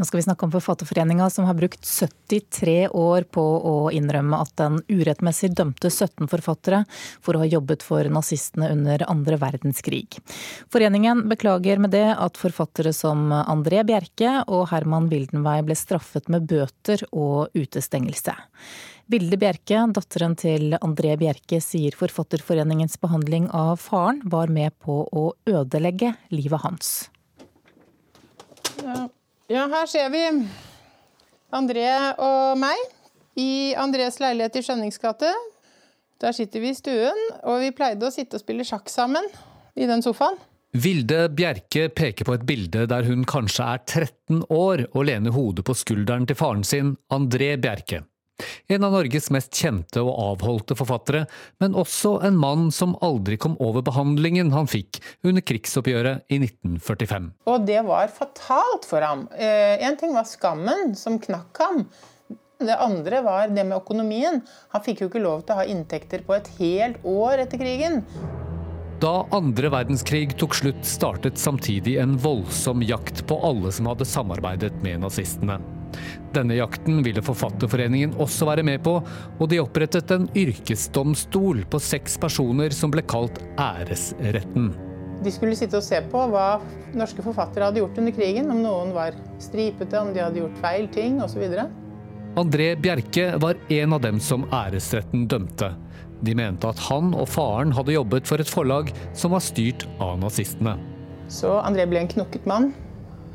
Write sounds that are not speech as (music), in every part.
Nå skal vi snakke om Forfatterforeninga som har brukt 73 år på å innrømme at den urettmessig dømte 17 forfattere for å ha jobbet for nazistene under andre verdenskrig. Foreningen beklager med det at forfattere som André Bjerke og Herman Wildenvei ble straffet med bøter og utestengelse. Vilde Bjerke, datteren til André Bjerke, sier Forfatterforeningens behandling av faren var med på å ødelegge livet hans. Ja. Her ser vi André og meg i Andrés leilighet i Skjønningsgate. Der sitter vi i stuen, og vi pleide å sitte og spille sjakk sammen i den sofaen. Vilde Bjerke peker på et bilde der hun kanskje er 13 år og lener hodet på skulderen til faren sin, André Bjerke. En av Norges mest kjente og avholdte forfattere, men også en mann som aldri kom over behandlingen han fikk under krigsoppgjøret i 1945. Og det var fatalt for ham. Én en ting var skammen som knakk ham. Det andre var det med økonomien. Han fikk jo ikke lov til å ha inntekter på et helt år etter krigen. Da andre verdenskrig tok slutt, startet samtidig en voldsom jakt på alle som hadde samarbeidet med nazistene. Denne jakten ville Forfatterforeningen også være med på, og de opprettet en yrkesdomstol på seks personer som ble kalt Æresretten. De skulle sitte og se på hva norske forfattere hadde gjort under krigen. Om noen var stripete, om de hadde gjort feil ting osv. André Bjerke var en av dem som æresretten dømte. De mente at han og faren hadde jobbet for et forlag som var styrt av nazistene. Så André ble en knokket mann.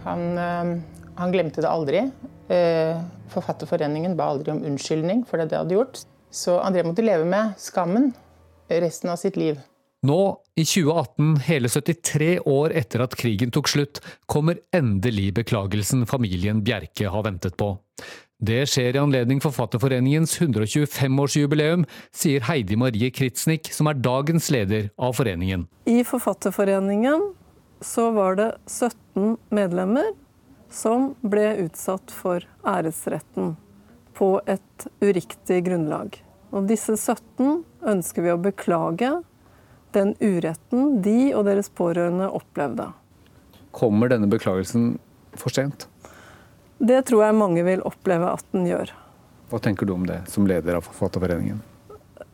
Han, øh, han glemte det aldri. Eh, Forfatterforeningen ba aldri om unnskyldning for det de hadde gjort. Så André måtte leve med skammen resten av sitt liv. Nå, i 2018, hele 73 år etter at krigen tok slutt, kommer endelig beklagelsen familien Bjerke har ventet på. Det skjer i anledning Forfatterforeningens 125-årsjubileum, sier Heidi Marie Kritsnik, som er dagens leder av foreningen. I Forfatterforeningen så var det 17 medlemmer som ble utsatt for æresretten på et uriktig grunnlag. Og disse 17 ønsker vi å beklage den uretten de og deres pårørende opplevde. Kommer denne beklagelsen for sent? Det tror jeg mange vil oppleve at den gjør. Hva tenker du om det, som leder av Forfatterforeningen?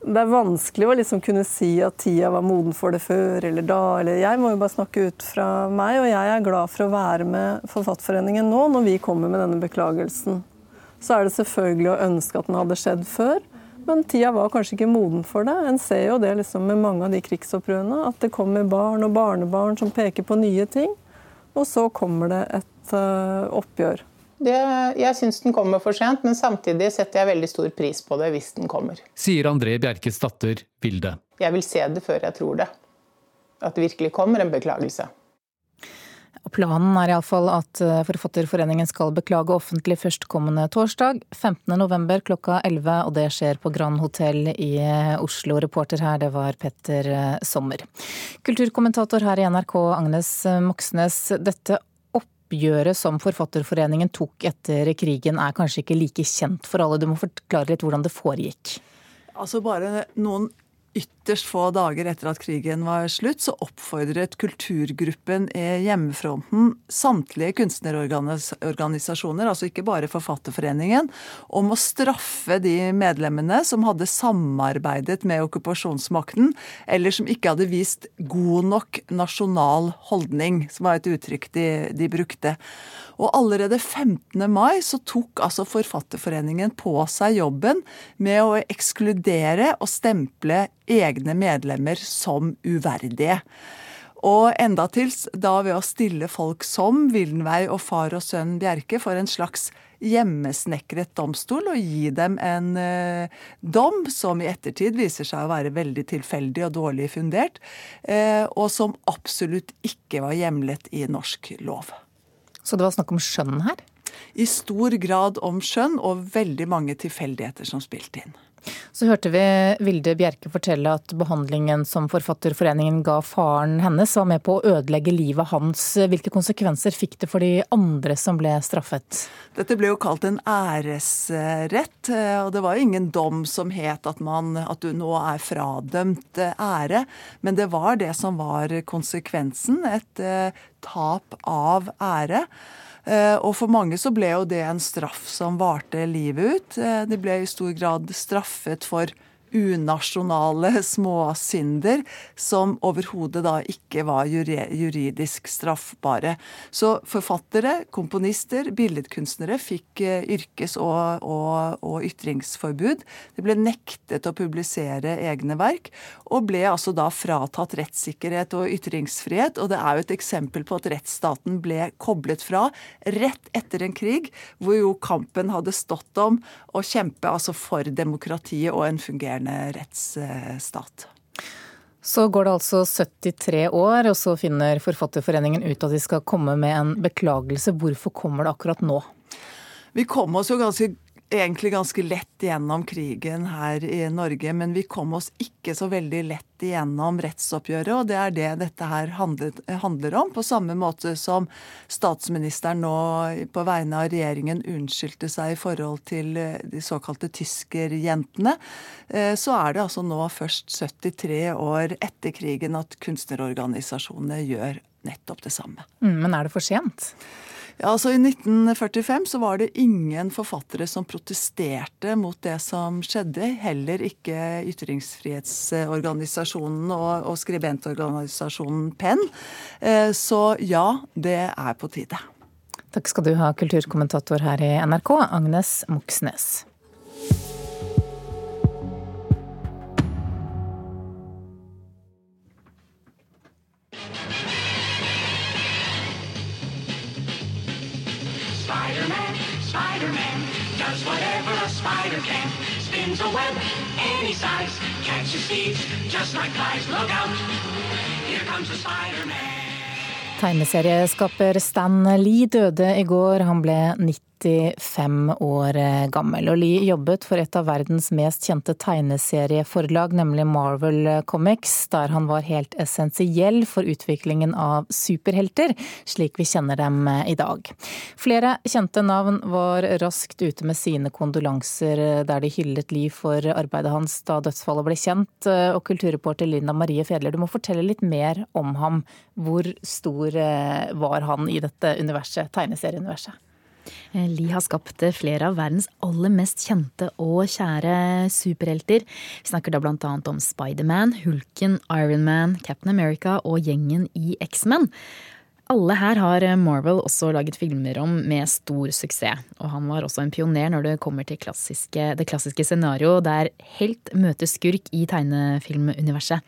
Det er vanskelig å liksom kunne si at tida var moden for det før eller da. Eller jeg må jo bare snakke ut fra meg, og jeg er glad for å være med Forfatterforeningen nå, når vi kommer med denne beklagelsen. Så er det selvfølgelig å ønske at den hadde skjedd før, men tida var kanskje ikke moden for det. En ser jo det liksom med mange av de krigsopprørene, at det kommer barn og barnebarn som peker på nye ting. Og så kommer det et uh, oppgjør. Det, jeg syns den kommer for sent, men samtidig setter jeg veldig stor pris på det hvis den kommer. Sier André Bjerkes datter Vilde. Jeg vil se det før jeg tror det. At det virkelig kommer en beklagelse. Planen er iallfall at eh, Forfatterforeningen skal beklage offentlig førstkommende torsdag, 15.11. klokka 11, og det skjer på Grand Hotell i eh, Oslo. Reporter her, det var Petter eh, Sommer. Kulturkommentator her i NRK, Agnes Moxnes. Dette oppgjøret som Forfatterforeningen tok etter krigen er kanskje ikke like kjent for alle. Du må forklare litt hvordan det foregikk? Altså Bare noen ytterst få dager etter at krigen var slutt, så oppfordret kulturgruppen i Hjemmefronten samtlige kunstnerorganisasjoner, altså ikke bare Forfatterforeningen, om å straffe de medlemmene som hadde samarbeidet med okkupasjonsmakten, eller som ikke hadde vist god nok nasjonal holdning, som var et uttrykk de, de brukte. Og allerede 15. mai så tok altså Forfatterforeningen på seg jobben med å ekskludere og stemple egne medlemmer som uverdige. Og endatil da ved å stille folk som Wildenvey og far og sønn Bjerke for en slags hjemmesnekret domstol og gi dem en eh, dom som i ettertid viser seg å være veldig tilfeldig og dårlig fundert, eh, og som absolutt ikke var hjemlet i norsk lov. Så det var snakk om skjønn her? I stor grad om skjønn, og veldig mange tilfeldigheter som spilte inn. Så hørte vi Vilde Bjerke fortelle at behandlingen som Forfatterforeningen ga faren hennes, var med på å ødelegge livet hans. Hvilke konsekvenser fikk det for de andre som ble straffet? Dette ble jo kalt en æresrett, og det var jo ingen dom som het at, man, at du nå er fradømt ære, men det var det som var konsekvensen. Et eh, tap av ære. Eh, og for mange så ble jo det en straff som varte livet ut. Eh, de ble i stor grad straffet for unasjonale småsynder som overhodet da ikke var juridisk straffbare. Så forfattere, komponister, billedkunstnere fikk eh, yrkes- og, og, og ytringsforbud. De ble nektet å publisere egne verk, og ble altså da fratatt rettssikkerhet og ytringsfrihet. Og det er jo et eksempel på at rettsstaten ble koblet fra rett etter en krig, hvor jo kampen hadde stått om å kjempe altså for demokratiet og en fungerende fungerende rettsstat. Så går det altså 73 år, og så finner Forfatterforeningen ut at de skal komme med en beklagelse. Hvorfor kommer det akkurat nå? Vi kom oss jo ganske egentlig ganske lett gjennom krigen her i Norge, men vi kom oss ikke så veldig lett igjennom rettsoppgjøret, og det er det dette her handler, handler om. På samme måte som statsministeren nå på vegne av regjeringen unnskyldte seg i forhold til eh, de såkalte tyskerjentene, eh, så er det altså nå først 73 år etter krigen at kunstnerorganisasjonene gjør nettopp det samme. Mm, men er det for sent? Ja, altså I 1945 så var det ingen forfattere som protesterte mot det som skjedde. Heller ikke ytringsfrihetsorganisasjonen og, og skribentorganisasjonen Penn. Eh, så ja, det er på tide. Takk skal du ha, kulturkommentator her i NRK, Agnes Moxnes. Spider can. Spins a web any size, catches thieves just like flies. Look out, here comes the Spider-Man. Tegneserieskaper Stan Lee døde i går. Han ble 90 95 år gammel. Og Lee jobbet for et av verdens mest kjente tegneserieforlag, nemlig Marvel Comics, der han var helt essensiell for utviklingen av superhelter, slik vi kjenner dem i dag. Flere kjente navn var raskt ute med sine kondolanser der de hyllet Lee for arbeidet hans da dødsfallet ble kjent. Og kulturreporter Linda Marie Fedler, du må fortelle litt mer om ham. Hvor stor var han i dette universet, tegneserieuniverset? Eh, Lee har skapt eh, flere av verdens aller mest kjente og kjære superhelter. Vi snakker da annet om Spiderman, Hulken, Ironman, Captain America og gjengen i X-Men. Alle her har Marvel også laget filmer om med stor suksess. Og han var også en pioner når det kommer til klassiske, det klassiske scenarioet der helt møter skurk i tegnefilmuniverset.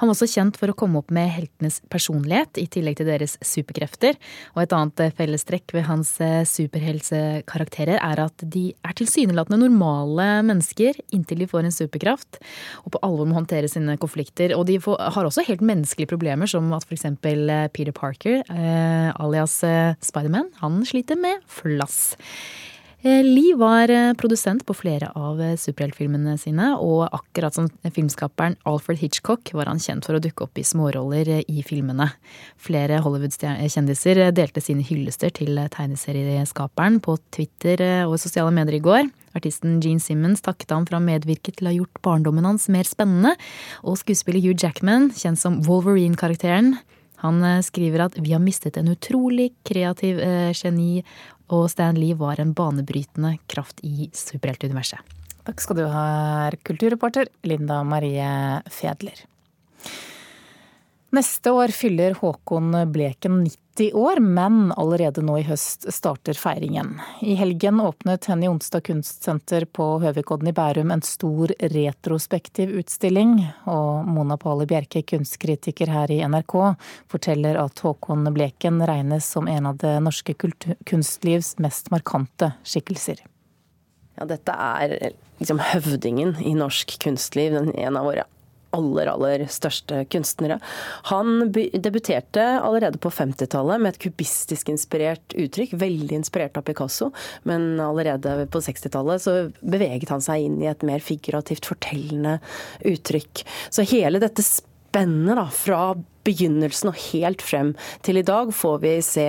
Han var også kjent for å komme opp med heltenes personlighet i tillegg til deres superkrefter. Og et annet fellestrekk ved hans eh, superheltkarakterer er at de er tilsynelatende normale mennesker inntil de får en superkraft og på alvor må håndtere sine konflikter. Og de får, har også helt menneskelige problemer, som at f.eks. Eh, Peter Parker eh, alias eh, Spiderman, han sliter med flass. Eh, Lee var eh, produsent på flere av superheltfilmene sine, og akkurat som filmskaperen Alfred Hitchcock var han kjent for å dukke opp i småroller i filmene. Flere Hollywood-kjendiser delte sine hyllester til tegneserieskaperen på Twitter og sosiale medier i går. Artisten Gene Simmons takket ham for å ha medvirket til å ha gjort barndommen hans mer spennende, og skuespiller Hugh Jackman, kjent som Wolverine-karakteren, han eh, skriver at vi har mistet en utrolig kreativ eh, geni, og Stan Lee var en banebrytende kraft i superheltuniverset. Takk skal du ha, kulturreporter Linda Marie Fedler. Neste år fyller Håkon Bleken 90 90 år, men allerede nå i høst starter feiringen. I helgen åpnet Henny Onsdag kunstsenter på Høvikodden i Bærum en stor retrospektiv utstilling, og Mona Pali Bjerke, kunstkritiker her i NRK, forteller at Håkon Bleken regnes som en av det norske kunstlivs mest markante skikkelser. Ja, dette er liksom høvdingen i norsk kunstliv, en av våre aller, aller største kunstnere. Han debuterte allerede på 50-tallet med et kubistisk inspirert uttrykk, veldig inspirert av Picasso. Men allerede på 60-tallet så beveget han seg inn i et mer figurativt fortellende uttrykk. Så hele dette spennet da, fra begynnelsen og helt frem til i dag får vi se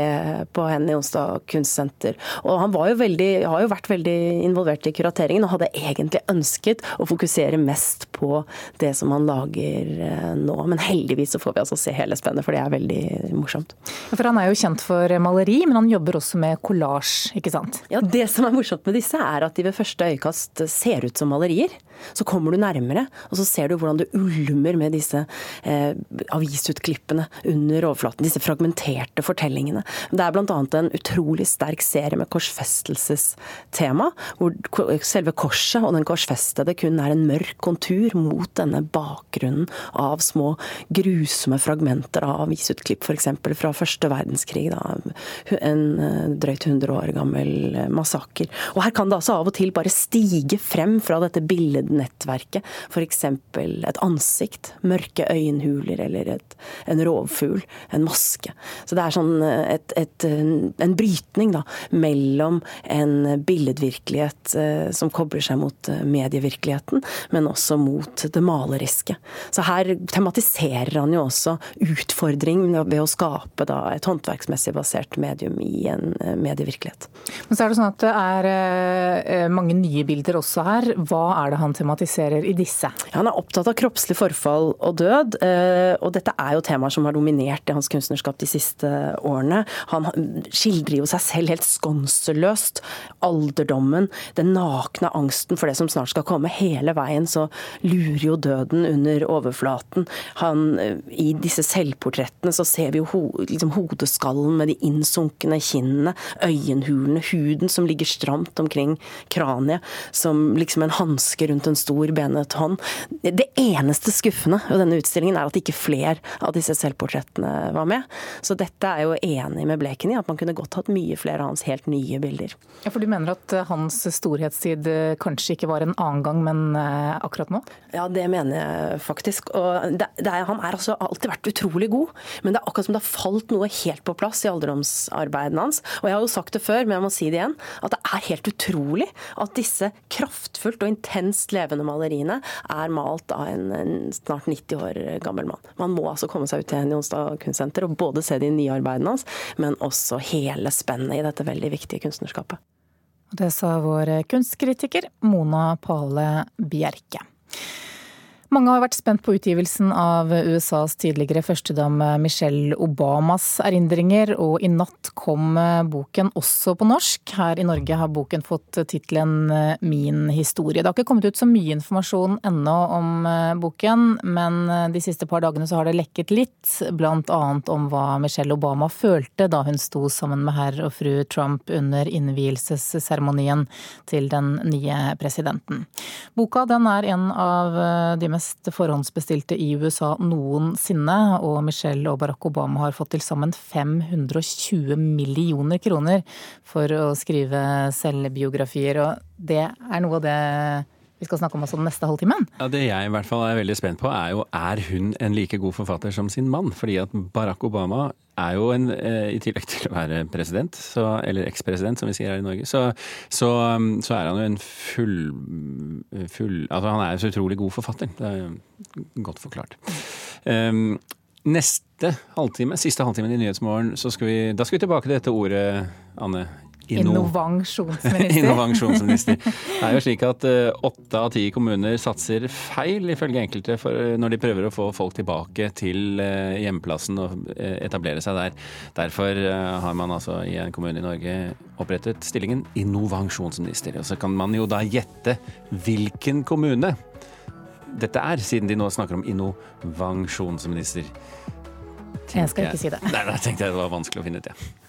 på henne i Onsdag kunstsenter. Og han jo veldig, har jo vært veldig involvert i kurateringen og hadde egentlig ønsket å fokusere mest på det som han lager eh, nå. Men heldigvis så får vi altså se hele spennet, for det er veldig morsomt. For han er jo kjent for maleri, men han jobber også med kollasj, ikke sant? Ja, det som er morsomt med disse, er at de ved første øyekast ser ut som malerier. Så kommer du nærmere, og så ser du hvordan det ulmer med disse eh, avisutklippene under overflaten. Disse fragmenterte fortellingene. Det er bl.a. en utrolig sterk serie med korsfestelsestema, hvor selve korset og den korsfestede kun er en mørk kontur mot denne bakgrunnen av små grusomme fragmenter av avisutklipp, f.eks. fra første verdenskrig. Da. En eh, drøyt 100 år gammel massaker. Og her kan det altså av og til bare stige frem fra dette billednettverket. F.eks. et ansikt, mørke øyenhuler eller et, en rovfugl, en maske. Så det er sånn et, et, en brytning da, mellom en billedvirkelighet eh, som kobler seg mot eh, medievirkeligheten, men også mot det maleriske. Så her tematiserer han jo også utfordring ved å skape da, et håndverksmessig basert medium i en eh, medievirkelighet. Men så er det sånn at det er mange nye bilder også her. Hva er det han tematiserer i disse? Ja, han er opptatt av kroppslig forfall og død, eh, og dette er jo temaer som har dominert i hans kunstnerskap de siste årene. Han skildrer jo seg selv helt skånseløst. Alderdommen, den nakne angsten for det som snart skal komme. Hele veien så lurer jo døden under overflaten. Han, eh, I disse selvportrettene så ser vi jo ho, liksom hodeskallen med de innsunkne kinnene, øyenhulene, huden som ligger stramt omkring kraniet, som liksom en hanske rundt en stor, benet hånd. Det eneste skuffende ved denne utstillingen er at ikke flere av disse selvportrettene var med. Så dette er jo enig med Bleken i, at man kunne godt hatt mye flere av hans helt nye bilder. Ja, For du mener at eh, hans storhetstid eh, kanskje ikke var en annen gang, men eh, akkurat nå? Ja, det mener jeg faktisk. Og det, det er, han har altså alltid vært utrolig god, men det er akkurat som det har falt noe helt på plass i alderdomsarbeidene hans. Og jeg har jo sagt det før, men jeg må si det igjen, at det er helt utrolig at disse kraftfullt og intenst levende maleriene er malt av en, en, snart 90 år gammel mann. Man må altså komme seg ut til Jonstad kunstsenter og både se de nye arbeidene hans, men også hele spennet i dette veldig viktige kunstnerskapet. Det sa vår kunstkritiker Mona Pale Bjerke. Mange har vært spent på utgivelsen av USAs tidligere førstedame Michelle Obamas erindringer, og i natt kom boken også på norsk. Her i Norge har boken fått tittelen Min historie. Det har ikke kommet ut så mye informasjon ennå om boken, men de siste par dagene så har det lekket litt, blant annet om hva Michelle Obama følte da hun sto sammen med herr og fru Trump under innvielsesseremonien til den nye presidenten. Boka den er en av de mest mest forhåndsbestilte i USA noensinne, og Michelle og Barack Obama har fått til sammen 520 millioner kroner for å skrive selvbiografier, og det er noe av det vi skal snakke om også den neste halvtimen. Ja, Det jeg i hvert fall er veldig spent på, er jo er hun en like god forfatter som sin mann? Fordi at Barack Obama er jo en, eh, i tillegg til å være president, så, eller ekspresident som vi sier her i Norge, så, så, um, så, er han jo en full, full Altså han er jo så utrolig god forfatter. Det er godt forklart. Um, neste halvtime, siste halvtimen i Nyhetsmorgen, så skal vi, da skal vi tilbake til dette ordet, Anne. Innovasjonsminister. (laughs) Innovasjonsminister. Det er jo slik at eh, åtte av ti kommuner satser feil, ifølge enkelte, når de prøver å få folk tilbake til hjemmeplassen hjemplassen og eh, etablere seg der. Derfor har man altså i en kommune i Norge opprettet stillingen innovasjonsminister. Og så kan man jo da gjette hvilken kommune dette er, siden de nå snakker om innovasjonsminister. Jeg skal ikke si det. Nei, da tenkte jeg det var vanskelig å finne ut, ja.